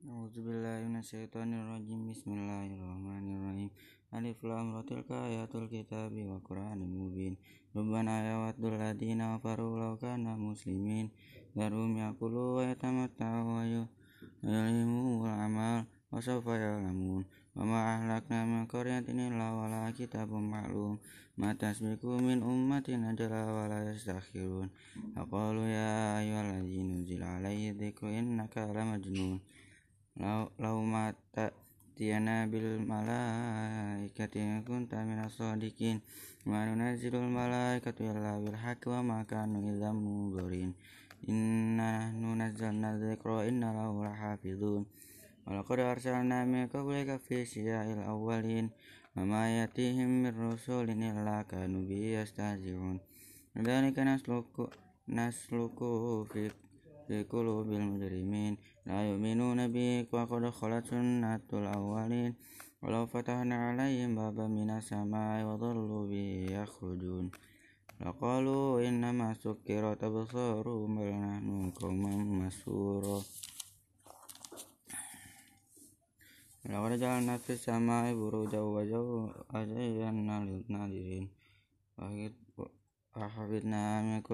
A'udzubillahiminasyaitonirrajim Bismillahirrahmanirrahim. Alif lam ra tilka ayatul kitabi wa qur'anin mubin. Rabbana yawaddul ladina kafaru law kana muslimin. Darum yakulu wa yatamatta'u wa yulimu amal wa sawfa ya'lamun. Wa ma ahlakna min qaryatin illa wala kitabun ma'lum. Ma tasbiku min ummatin ajala wa la yastakhirun. Aqalu ya ayyuhalladzi nuzila alaihi dzikru innaka Law ma ta'tiyana bil malaikati kunta minas shadiqin Ma nunazzilul malaikata illa bil haqqi wa ma kanu idzan munzirin. Inna nahnu nazzalna dzikra inna lahu lahafizun. Wa laqad arsalna min qablika fi syi'il awwalin. Wa ma yatihim min rasulin illa kanu bihi yastahzi'un. Kadzalika naslukuhu fi qulubil mujrimin la yu'minuna bihi wa qad khalat sunnatul awwalin Walau fatahna alaihim baban minas samai wa dhallu bihi yakhrujun. Laqalu innama sukkirat absaruhum bal nahnu qaumun mashurin Laqad ja'alna fis samai burujan wa zayyana lin nadirin Wa hafidnaha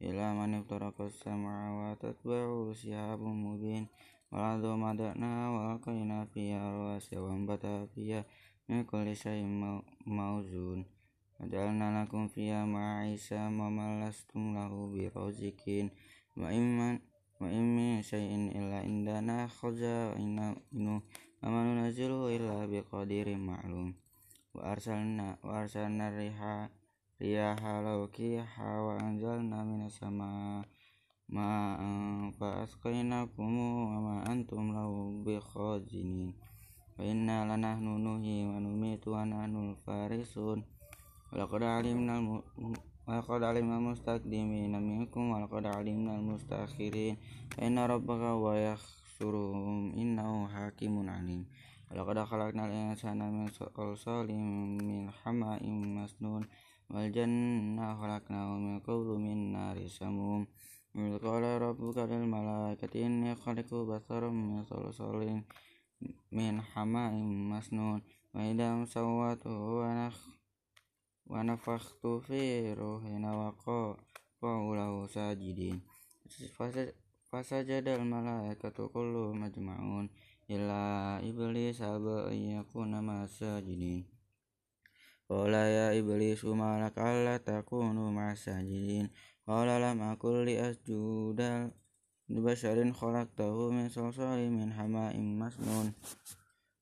min kulli syaitonir rajim illa man iftaraka as-sam'a wa tatba'uhu shihabun mubin. Wal arda madadnaha wa alqayna fiha rawasiya wa anbatna fiha min kulli shay'in mawzun. Wa ja'alna lakum fiha ma'isha wa ma lastum lahu biraziqin wa in min shay'in illa indana khaza'inu wa ma nunazziluhu illa biqadarin ma'lum wa arsalna riha riyaha lawaqiha wa anzalna minas samai ma'an fa asqaynakumuhu wa ma antum lahu bikhazinin wa inna lanahnu nuhyi wa numitu wa nahnul warithun wa laqad alimna al-mustaqdimina minkum wa laqad alimna al-mustakhirin. Wa inna rabbaka huwa yahsyuruhum innahu hakimun alim. Wa laqad khalaqnal insana min salsalin min hama'in masnun wal janna khalaqnahu min qablu min nari samum إذ قال ربك للملائكة إني خالق بشرا من صلصال من حماء مسنون وإذا سويته ونفخت فيه روحي وقعوا له ساجدين فسجد الملائكة كلهم أجمعون إلا إبليس أبى أن يكون مع الساجدين Qala ya iblis ma lak alla takunu ma'asajidin. Qala lam akul li asjuda li basharin khalaqtahu min salsalin min hama'in masnun.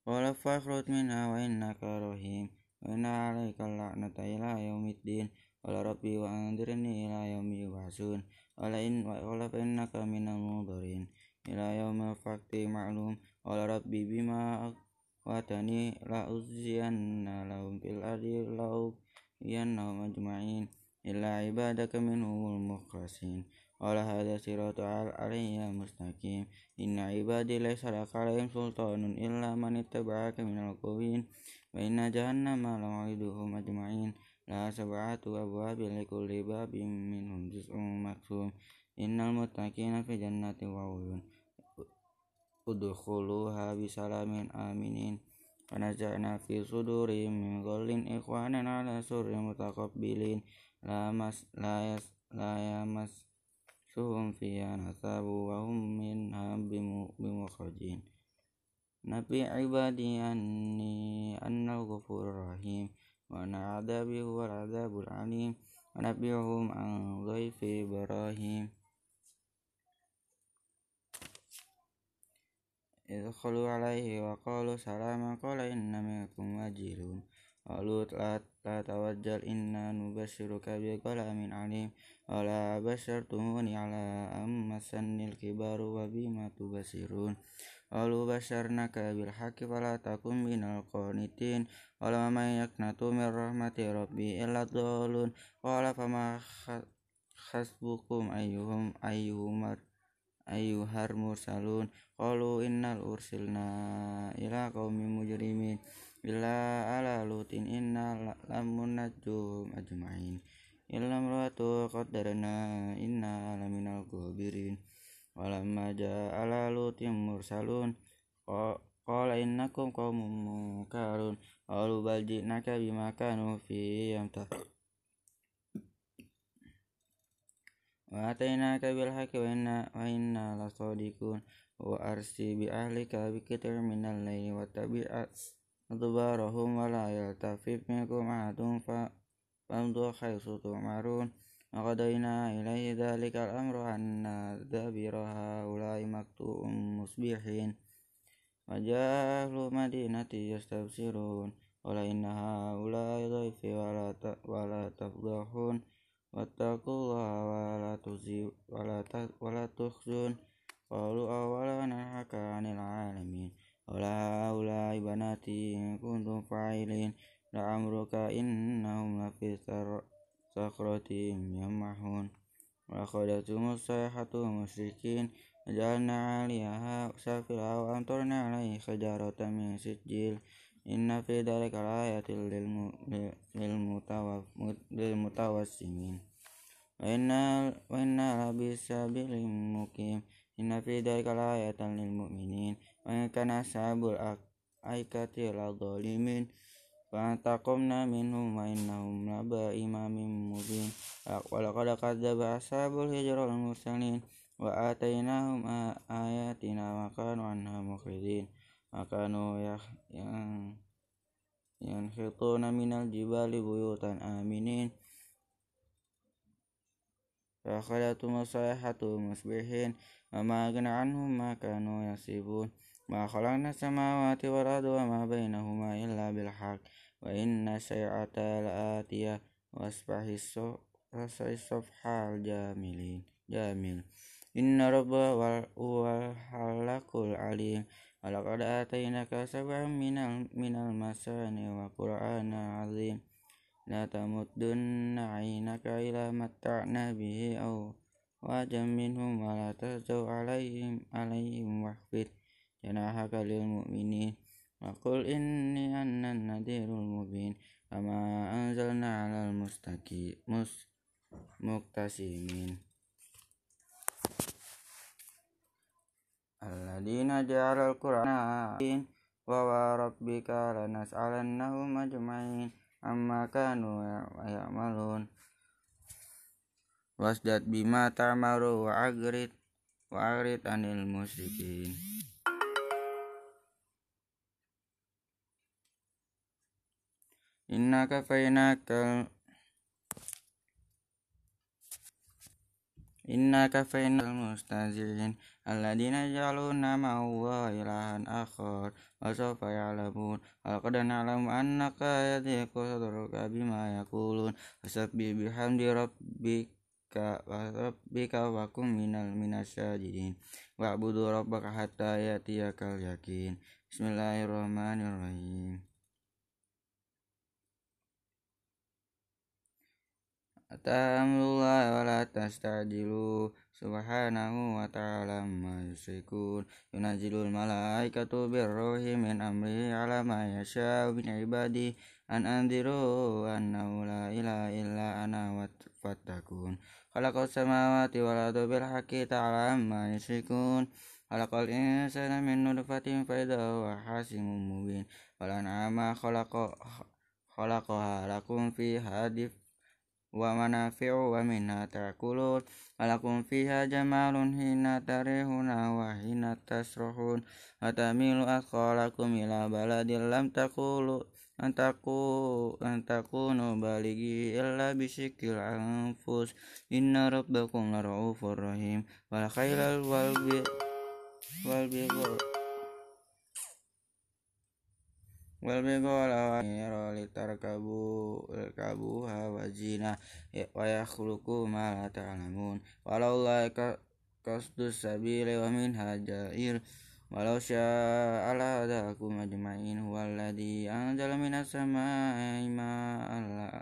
Qala fakhruj minha wa innaka rahim. Wa inna 'alaika la'nata ila yaumiddin. Qala rabbi wa anzirni ila yaumi yub'atsun. Qala in wa qala fa innaka minal mudharin. Ila yaumil fakti ma'lum. Qala rabbi bima watani la uzziyanna lahum fil ardi law yannahum ajma'in illa ibadaka minhumul mukhlasin qala hadha siratu alayya mustaqim. Inna ibadi laysa laka sultanun illa man ittaba'aka minal qawin wa inna jahannama lawa'iduhum ajma'in. La sab'atu abwabin likulli babin minhum juz'un maksum innal mutakina fi jannati wa'uyun ادخلوها بسلام آمنين ونزعنا في صدورهم من غل إخوانا على سر متقبلين لا يمسهم فيها نصب وهم منها بمخرجين نبي عبادي أني أنا الغفور الرحيم وأن عذابي هو العذاب العليم ونبئهم عن ضيف إبراهيم idkhulu alaihi wa qalu salama qala inna minkum wajilun qalu la tatawajjal inna nubashiruka bi min alim. Wa la bashartumuni ala amma sannil kibaru wa bima tubasirun qalu basharnaka bil haqqi fala takum minal qanitin. Qala man yaqnatu min rahmati rabbi illa dhalun. Qala fama hasbukum ayyuhum ayyuhumar ayyuhar mursalun. Qalu innal ursilna ila qaumin mujrimin. Illa ala lutin inna lamunajum ajmain. Illa ratu qaddarna inna laminal ghabirin. Walamma jaa ala lutin mursalun. Qala innakum qaumun munkarun. Qalu bal ji'naka bima kanu fi yamta. وآتيناك بالحق وإنا, وإنا لصادقون وأرسي بأهلك بكتر من الليل واتبع أدبارهم ولا يلتفت منكم أحد فامضوا حيث تؤمرون وقضينا إليه ذلك الأمر أن دابر هؤلاء مقطوع مصبحين وجاء أهل المدينة يستبشرون قال إن هؤلاء ضيفي ولا ولا تفضحون واتقوا الله ولا ولا ولا تخزون. قالوا أولا ننهك عن العالمين. قال هؤلاء بناتي إن كنتم فاعلين. لعمرك إنهم لفي صخرتهم يمحون. وأخذتهم الصيحة مشركين. وجعلنا عليها سافلها وأمطرنا عليه حجارة من سجيل. إن في ذلك لآية للمتوسمين وإنا لبسبيل مقيم إن في ذلك لآية للمؤمنين وإن كان أصحاب الأيكة لظالمين فانتقمنا منهم وإنهم لبا إمام مبين ولقد كذب أصحاب الهجر المرسلين وآتيناهم آياتنا وكانوا عنها مخرجين وكانوا ينحطون من الجبال بيوتا آمنين فأخذتهم الصيحة مصبحين وما أغنى عنهم ما كانوا يكسبون ما خلقنا السماوات والأرض وما بينهما إلا بالحق وإن السيئة لآتية واصبح الصفح الجاملين جامل إن رب هو الخلاق العليم ولقد آتيناك سبعا من من المثاني وقرآن عظيم لا تمدن عينك إلى متعنا به أو واجا منهم ولا تهزوا عليهم عليهم واخفض جناحك للمؤمنين وقل إني أنا النذير المبين كما أنزلنا على alladzina ja'alal qur'ana wa wa rabbika lanas'alannahum ajma'in amma kanu ya'malun wasdat bima ta'maru wa agrit wa agrid anil musyrikin innaka fainakal Inna kafainal mustazin Alladina jaluna ma'uwa ilahan akhar Wa sofa ya'lamun Alqad na'lamu annaka yadhiku sadruka bima yakulun Fasabbi bihamdi rabbik rabbika wa kum minal minasyajidin wa'budu rabbaka hatta yatiyakal yakin. Bismillahirrahmanirrahim Atamullah wa la tastajilu subhanahu wa ta'ala ma yusrikun yunazilul malaikatu birruhi min amri ala ma yasha'u min ibadi an anziru annahu la ilaha illa ana fattakun khalaqas samawati wal ardi bil haqqi ta'ala ma yusrikun khalaqal insana min nutfatin fa huwa hasimun mubin. Wal an'ama khalaqaha lakum fiha dif wa manafi'u wa minha ta'kulun. Walakum fiha jamalun hina tarihuna wa hina tasrohun wa tamilu asqalakum ila baladin lam takulu antaku antakunu baligi illa bisikil anfus. Inna rabbakum lara'ufur rahim. Wal khailal wal wal wal bigola wa niro litarkabu kabuha wa zina wa yakhluqu ma la ta'lamun. Walau la kasdus sabili wa min hajair walau syaa ala hadakum ajma'in. Huwallazi anzala minas samaa'i ma'an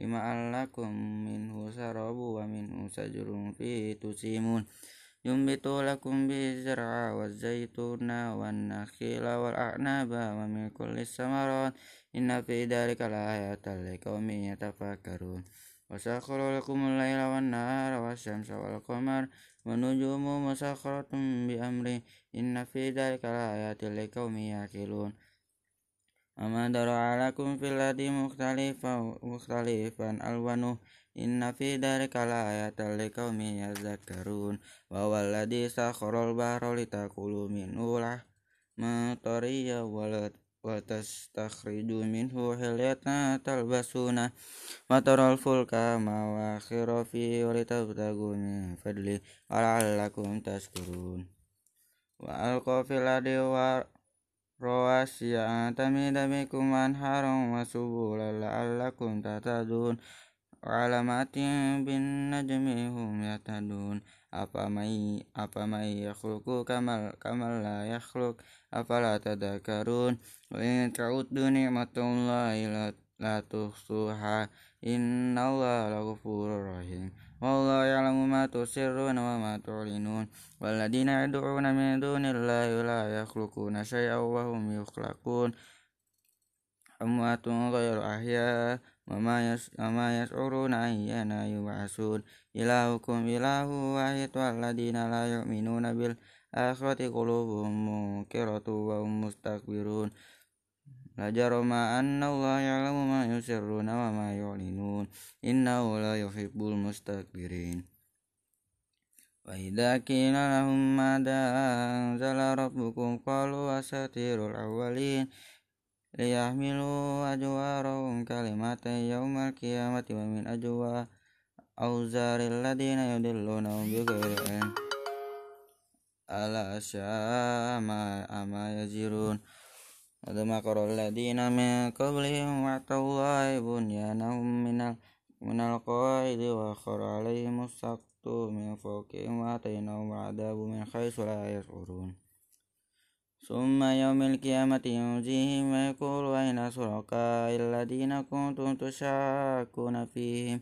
lima allakum minhu sarabu wa minhu sajrun fi tusimun yumbitu lakum bi zar'a wa zaituna wa nakhila wal a'naba wa min kulli samarat inna fi dhalika la ayatan liqaumin yatafakkarun. Wa sakhara lakum al-laila wan nahara wasyamsa wal qamar. Wa nujumu musakharatun bi amri. Inna fi dhalika la ayatin liqaumin yaqilun Ama dara'alakum fil ladhi mukhtalifan alwanuh. Inna fi dhalika la ayatan liqaumin yadhakkarun wa walladhi sakharal bahra litakulu minhu matariya walad wa tastakhriju minhu hilyatan talbasuna wa taral fulka mawakhira fi wa litabtagu min fadli wa la'allakum tashkurun wa alqa fil ardi wa rawasiya tamida bikum anharum wa la'allakum tatadun وعلامات بالنجم هم يهتدون. أفمن أفمن يخلق كما لا يخلق؟ أفلا تذكرون؟ وإن تعدوا نعمة الله لا تحصوها إن الله لغفور رحيم. والله يعلم ما تسرون وما تعلنون. والذين يدعون من دون الله لا يخلقون شيئا وهم يخلقون. أموات غير أحياء. وما يشعرون أيان يبعثون. إلهكم إله واحد والذين لا يؤمنون بالآخرة قلوبهم منكرة وهم مستكبرون. لا جرم أن الله يعلم ما يسرون وما يعلنون. إنه لا يحب المستكبرين. وإذا قيل لهم ماذا أنزل ربكم قالوا أساطير الأولين. ليحملوا أجوارهم كلمة يوم القيامة ومن أجوار أوزار الذين يدلونهم بغير علم. ألا شاء ما يزرون. وذكر الذين من قبلهم وعد الله بنيانهم من من القواعد وأخر عليهم السقط من فوقهم وآتيناهم العذاب من حيث لا يشعرون. ثم يوم القيامة ينزيهم ويقول أين شركائي الذين كنتم تشاكون فيهم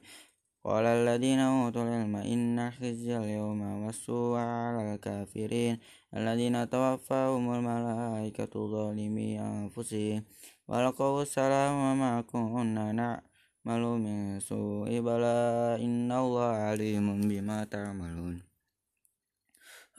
قال الذين أوتوا العلم إن خزي اليوم والسوء على الكافرين الذين توفاهم الملائكة ظالمي أنفسهم ولقوا السلام وما كنا نعمل من سوء بلى إن الله عليم بما تعملون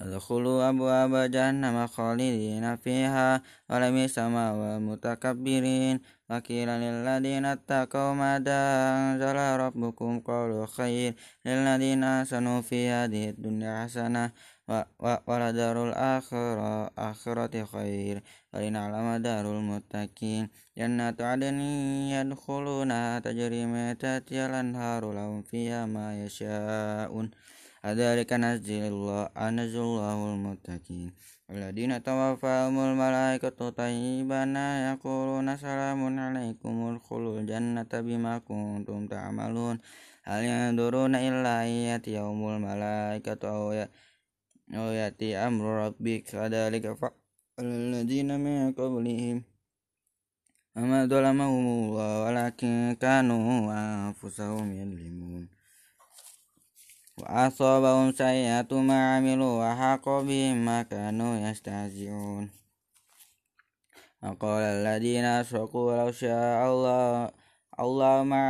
ادخلوا أبواب جهنم خالدين فيها ولبئس مثوى المتكبرين وقيل للذين اتقوا ماذا أنزل ربكم قالوا خير للذين أحسنوا في هذه الدنيا حسنة ولدار الآخرة آخرة خير ولنعلم دار المتقين جنات عدن يدخلونها تجري من تحتها الأنهار لهم فيها ما يشاءون Adzalika nazilullah anazullahu almuttaqin. Alladina tawaffahumul malaikatu tayyibana yaquluna salamun alaikumul khulul jannata bima kuntum ta'malun. Hal yanduruna illa ayati yaumul malaikatu ya, aw yati amru rabbik. Adzalika fa'alladina min qablihim. Amadzalamahumullah walakin kanu anfusahum yadlimun وأصابهم سيئة ما عملوا وحق بهم ما كانوا يستهزئون وقال الذين أشركوا لو شاء الله الله ما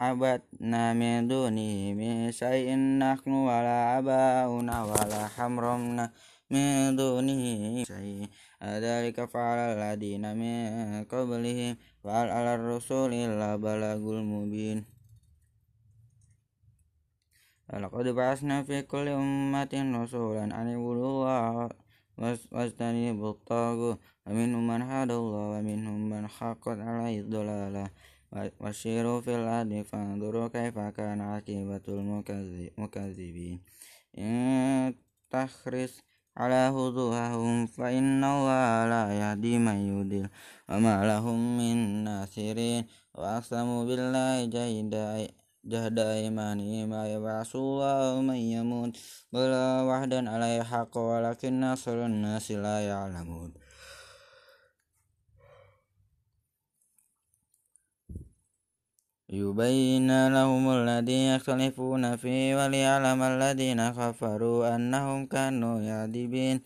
عبدنا من دونه من شيء نحن ولا آباؤنا ولا حرمنا من دونه شيء ذلك فعل الذين من قبلهم فعل على الرسول إلا بلاغ المبين ولقد بعثنا في كل أمة رسولا أن اعبدوا الله واجتنبوا الطاغوت ومنهم من هدى الله ومنهم من حقت عليه الضلالة. وسيروا في الأرض فانظروا كيف كان عاقبة المكذبين. إن تحرص على هدوءهم فإن الله لا يهدي من يضل. وما لهم من ناصرين. وأقسموا بالله جيدا جهد أيمانهم ما يبعث الله من يموت بلا وحدا عليه حق ولكن أكثر الناس لا يعلمون. يبين لهم الذي يختلفون فيه وليعلم الذين كفروا أنهم كانوا يعذبين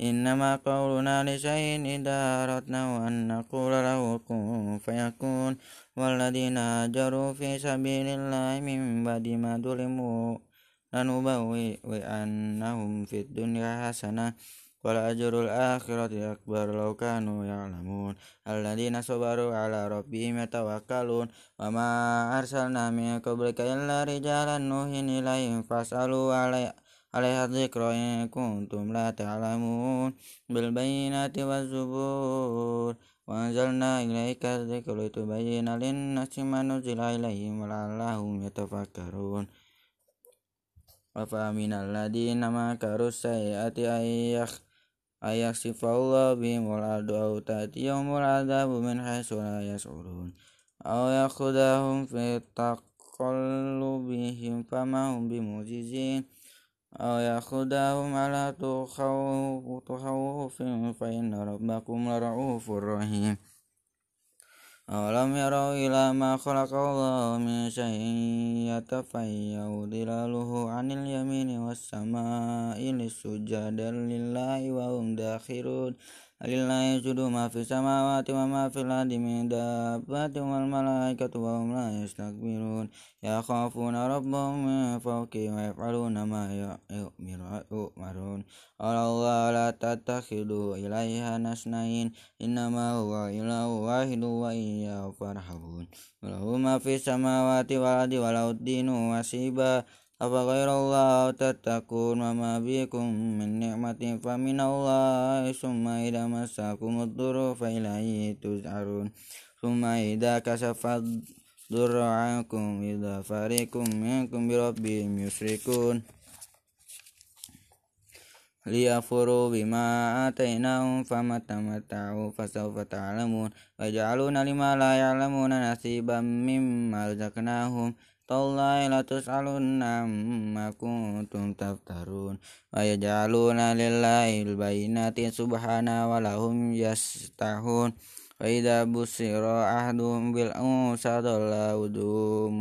إنما قولنا لشيء إذا أردنا أن نقول له كن فيكون والذين هاجروا في سبيل الله من بعد ما ظلموا لنبوئنهم في الدنيا حسنة ولأجر الآخرة أكبر لو كانوا يعلمون الذين صبروا على ربهم يتوكلون وما أرسلنا من قبلك إلا رجالا نوحي إليهم فاسألوا عليها الذكر إن كنتم لا تعلمون بالبينات والزبور وأنزلنا إليك الذكر لتبين للناس ما نزل إليهم ولعلهم يتفكرون أفمن الذين مكروا السيئات أن يخسف الله بهم الأرض أو تأتيهم العذاب من حيث لا يشعرون أو يأخذهم في تقلبهم فما هم بمعجزين أو يأخذهم على تخوف فإن ربكم لرؤوف رحيم أولم يروا إلى ما خلق الله من شيء يتفيأ ظلاله عن اليمين والسماء للسجاد لله وهم داخرون لله يسجد ما في السماوات وما في الأرض من دابة والملائكة وهم لا يستكبرون يخافون ربهم من فوقهم ويفعلون ما يؤمرون قال الله لا تتخذوا إليها نسنين إنما هو إله واحد وإياه فارحبون وله ما في السماوات والأرض ولو الدين وسيبا أفغير الله تتقون وما بكم من نعمة فمن الله. ثم إذا مساكم الضر فإليه تجعرون. ثم إذا كشف الضر عنكم إذا فريق منكم بربهم يشركون. ليكفروا بما آتيناهم فما تمتعوا فسوف تعلمون. ويجعلون لما لا يعلمون نصيبا مما رزقناهم. Tallahi la tus'alunna amma kuntum taftarun. Wa yaj'aluna lillahi al-bayinati subhana wa lahum yastahun. Wa idza busira ahdum bil unsa dalla wudu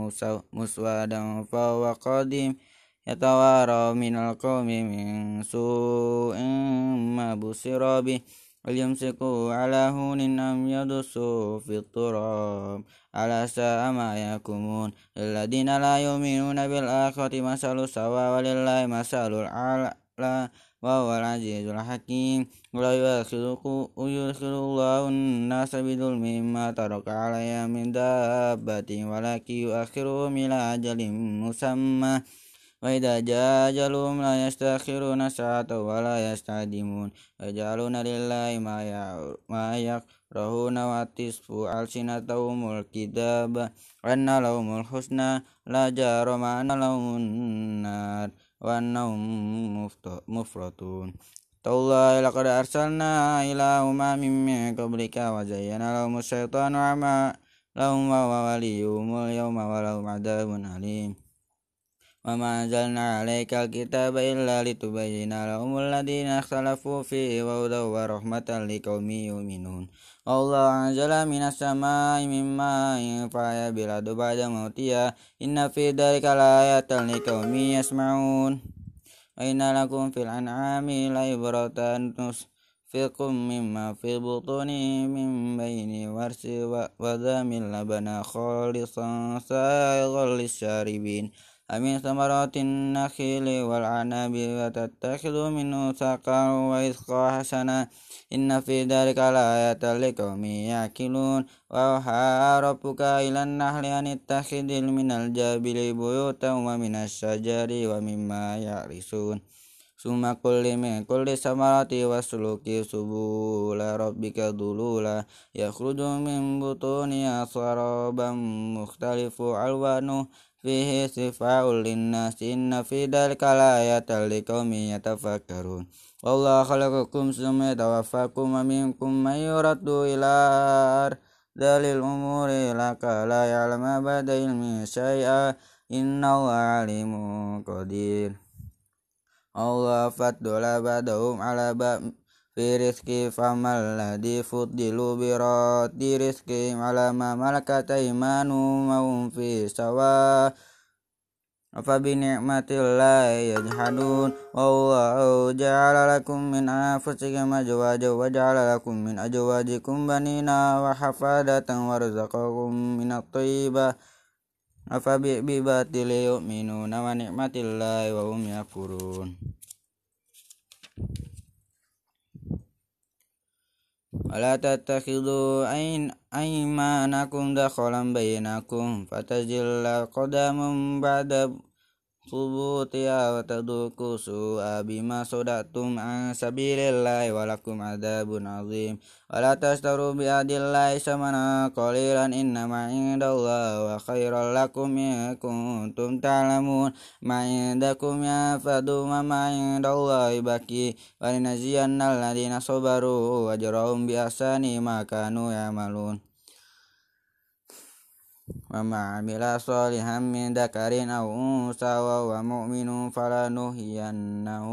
muswadan fa wa qadim. Yatawara minal qawmi min su'in ma busira bih. وليمسكوا على هون أم يدسوا في التراب على ساء ما يحكمون الذين لا يؤمنون بالآخرة مثل سوى ولله مثل الأعلى وهو العزيز الحكيم ولا يؤخذ الله الناس بظلمهم ما ترك عليها من دابة ولكن يؤخرهم إلى أجل مسمى وإذا جاء أجلهم لا يستأخرون ساعة ولا يستعدمون ويجعلون لله ما يكرهون وتصف ألسنتهم الكتاب أن لهم الحسنى لا جرم أن لهم النار وأنهم مفرطون تالله لقد أرسلنا إلى أمم من قبلك وزين لهم الشيطان أعمالهم وهو وليهم اليوم ولهم عذاب أليم وما أنزلنا عليك الكتاب إلا لتبين لهم الذين اختلفوا فيه وهدى ورحمة لقوم يؤمنون الله أنزل من السماء من ماء فأحيا بالأرض بعد موتها إن في ذلك لآية لقوم يسمعون وإن لكم في الأنعام لعبرة نسقيكم مما في بطونه من بين ورس ودم لبنا خالصا سائغا للشاربين أمن ثمرات النخيل والعنب وتتخذوا منه سقا ورزقا حسنا. إن في ذلك لآية لقوم يعقلون وأوحى ربك إلى النحل أن اتخذ من الجبل بيوتا ومن الشجر ومما يعرسون ثم كل من كل الثمرات واسلك سبول ربك ذلولا. يخرج من بطونها شرابا مختلف ألوانه. fihi sifaul linnas inna fi dhalika laayatan liqaumin yatafakkarun. Wallahu khalaqakum summa tawaffakum wa minkum may yuraddu ila dalil umuri laka la ya'lamu ba'da ilmi syai'a. Innahu alimun qadir. Allah faddola badahum ala ba'dahum firiski famal ladhi fuddilu bi raddi rizki ala ma malakat maum fi sawa. Afa bi ni'matillahi yajhadun. Wa Allahu ja'ala lakum min anfusikum azwajan wa ja'ala lakum min azwajikum banina wa hafadatan wa razaqakum min at-thayyibah Afa bi bi batili yu'minuna wa ni'matillahi wa hum yakfurun ولا تتخذوا أيمانكم دخلا بينكم فتزل قدم بعد subutiya wa taduku su'a bima sodatum an sabilillahi walakum adabun azim. Wa la tashtaru bi adillahi samana qalilan innama doa wa khairal lakum in kuntum ta'lamun. Ma indakum yafadu wa ma indallahi baki. Wa linaziyanna alladhina sabaru wajrahum bi ahsani makanu ya malun وما عمل صالحا من ذكر أو أنثى وهو مؤمن فلنحيينه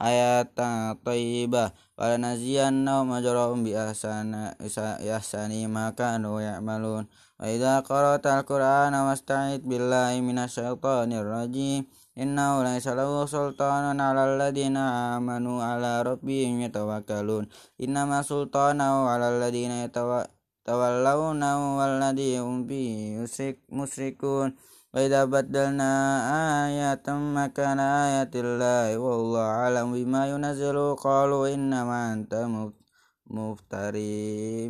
حياة طيبة ولنجزينهم أجرهم بأحسن ما كانوا يعملون. وإذا قرأت القرآن واستعذ بالله من الشيطان الرجيم إنه ليس له سلطان على الذين آمنوا على ربهم يتوكلون. إنما سلطانه على الذين يتوكلون تولونه والذي هم به مشركون وإذا بدلنا آية مكان آية الله والله أعلم بما ينزل قالوا إنما أنت مفتري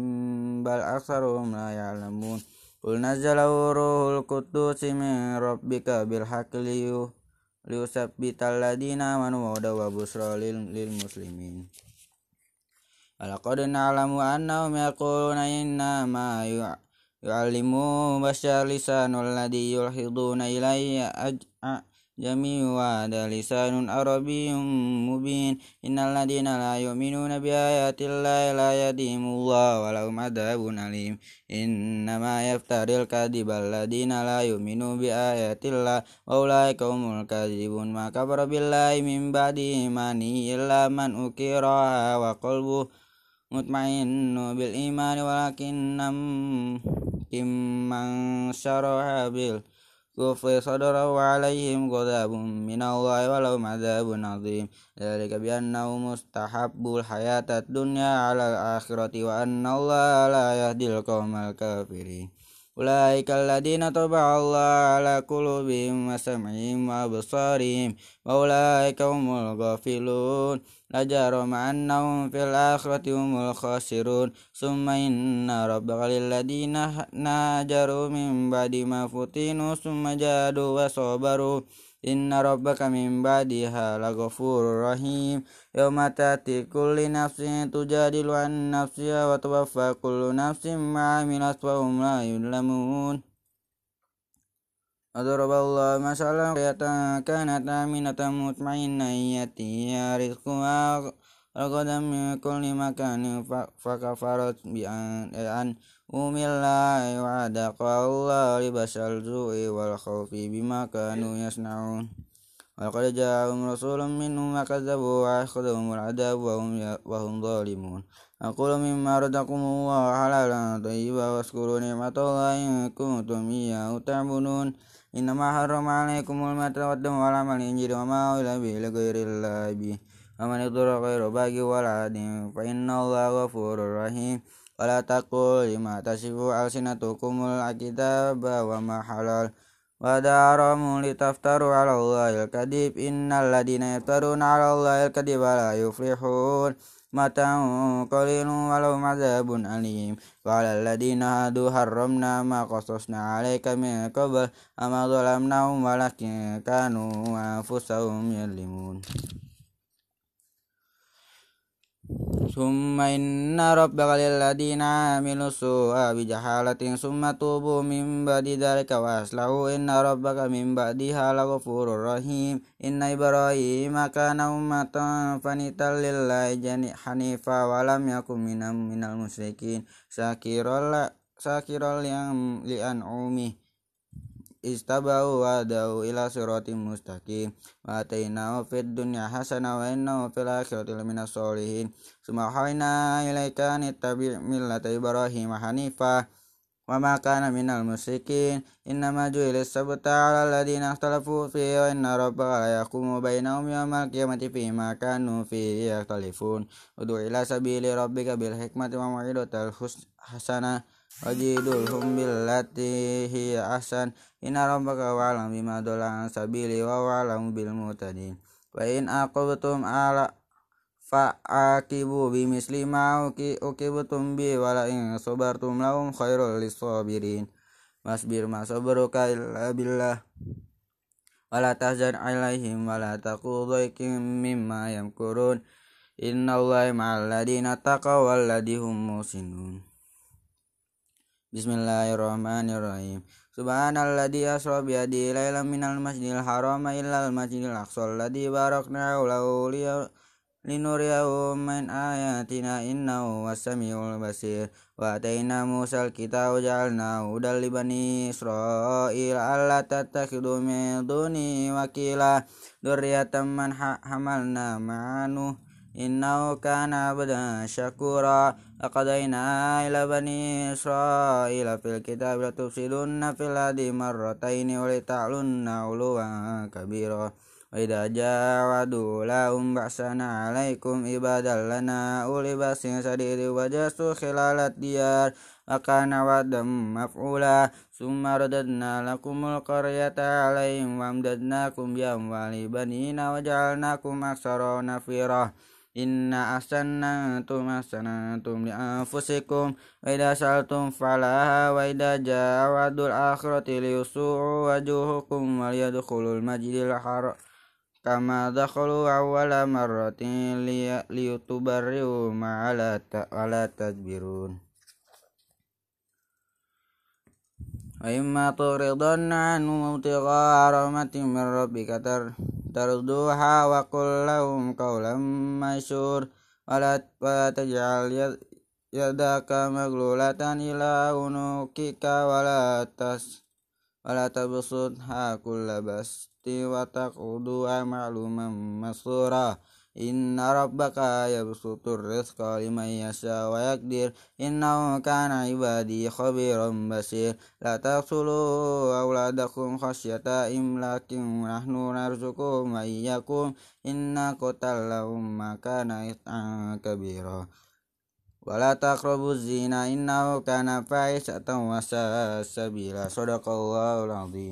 بل أكثرهم لا يعلمون قل نزله روح القدس من ربك بالحق ليثبت الذين آمنوا وهدى وبشرى للمسلمين ولقد نعلم أنهم يقولون إنما يعلموا بشر لسان الذي يلحظون إليه جميع وهذا لسان عربي مبين إن الذين لا يؤمنون بآيات الله لا يهديهم الله ولهم عذاب أليم إنما يفتري الكذب الذين لا يؤمنون بآيات الله وأولئك هم الكاذبون ما كفر بالله من بعد إيمانه إلا من أكرها وقلبه mutmainnu bil imani walakin nam syaraha bil kufri sadara wa alaihim ghadabun min Allah wa lahum adzabun azim. Dzalika bi annahu mustahabbul hayatad dunya ala akhirati wa Allah la yahdil qaumal kafirin أولئك الذين طبع الله على قلوبهم وسمعهم وأبصارهم وأولئك هم الغافلون. لجرم أنهم في الآخرة هم الخاسرون. ثم إن ربك للذين ناجروا من بعد ما فتنوا ثم جادوا وصبروا. إن ربك من بعدها لغفور رحيم يوم تأتي كل نفس تجادل عن نفسها وتوفى كل نفس ما عملت وهم لا يظلمون وضرب الله مثلا قرية كانت آمنة مطمئنة يأتيها رزقها رغدا من كل مكان فكفرت بأنعم الله وعدق الله لبس الجوع والخوف بما كانوا يصنعون ولقد جاءهم رسول منهم فكذبوا وأخذهم العذاب وهم, وهم ظالمون أقول مما رزقكم الله حلالا طيبا واذكروا نعمة الله إن كنتم إياه تعبدون إنما حرم عليكم الميت والدم ولحم الخنزير وما أهل به لغير الله به ومن اضطر غير باغ ولا عاد فإن الله غفور رحيم ولا تقول لما تصف ألسنتكم الكتاب وما حلال. وهذا لتفتروا على الله الكذب. إن الذين يفترون على الله الكذب لا يفلحون. متاع قليل ولهم عذاب أليم. وعلى الذين هادوا حرمنا ما قصصنا عليك من قبل. أما ظلمناهم ولكن كانوا أنفسهم يظلمون. ثم إن ربك للذين عملوا السوء بجحالة ثم توبوا من بعد ذلك وأصلحوا إن ربك من بعدها لغفور رحيم إن إبراهيم كان أمة فنيتا لله حنيفا ولم يكن من المشركين شاكرا لأنعمه istabau wa da'u ila siratim mustaqim wa atainahu fid dunya hasanah wa innahu fil akhirati laminas solihin subhana ilaika nittabi' millata ibrahim hanifa wa ma kana minal musyrikin innama ju'ila sabta 'ala alladziina ikhtalafu fihi wa inna rabbaka la yahkumu bainahum yawmal qiyamati fi ma kanu fihi yakhtalifun ud'u ila sabili rabbika bil hikmati wa mau'izatil hasanah wajidulhum billati hiya ahsan. Inna rabbaka wa'lam bima dolan sabili wa wa'lam bil mutadin. Wa in aqabtum ala fa'aqibu bimisli ma uqibtum bi wala in sabartum lahum khairul lisabirin. Wasbir ma sabruka illa billah. Wala tahzan alaihim wala taqu dhaikim mimma yamkurun. Inna allaha ma'al ladina taqaw wal ladihum musinun Bismillahirrahmanirrahim. Subhanalladzi asra bi yadihi lailan minal masjidil haram ilal masjidil aqsa alladzi barakna lahu linuriyahu min ayatina innahu was-samiul basir. Wa ataina Musal kitaba ja'alnahu hudal li bani Israil alla tattakhidu min duni wakila dzurriyyatan man hamalna ma'anu innahu kana abdan syakura laqadaina ila bani israila fil kitab la tufsidunna fil ardi marrataini wa lita'lunna uluwan kabira wa idza jawadu lahum ba'sana alaikum ibadal lana uli basin sadidi wa jasu khilalat diyar wa kana wadam maf'ula summa radadna lakumul qaryata alaihim wa amdadnakum bi amwali banina wa ja'alnakum aksara nafira Inna ahsanantum ahsanantum li anfusikum wa idza saltum falaha wa idza jaa wa'dul akhirati liyusu'u wajuhukum wa liyadkhulul masjidil haram kama dakhalu awwala marratin liyutubarriu ma'ala ta'ala tadbirun wa imma turidanna anhum ibtigha'a rahmatin min rabbika tarduha wa qul lahum qawlan masyur wala taj'al yadaka Inna rabbaka yabsutur rizqa liman yasha wa yakdir Innahu kana ibadi khabiran basir. La taqsulu awladakum khasyata imlakin Nahnu narzukum wa iyyakum. Inna qotallahum makana it'an kabira. Wala taqrabu zina innahu kana fahisatan wa sabila. Sadaqallahul azim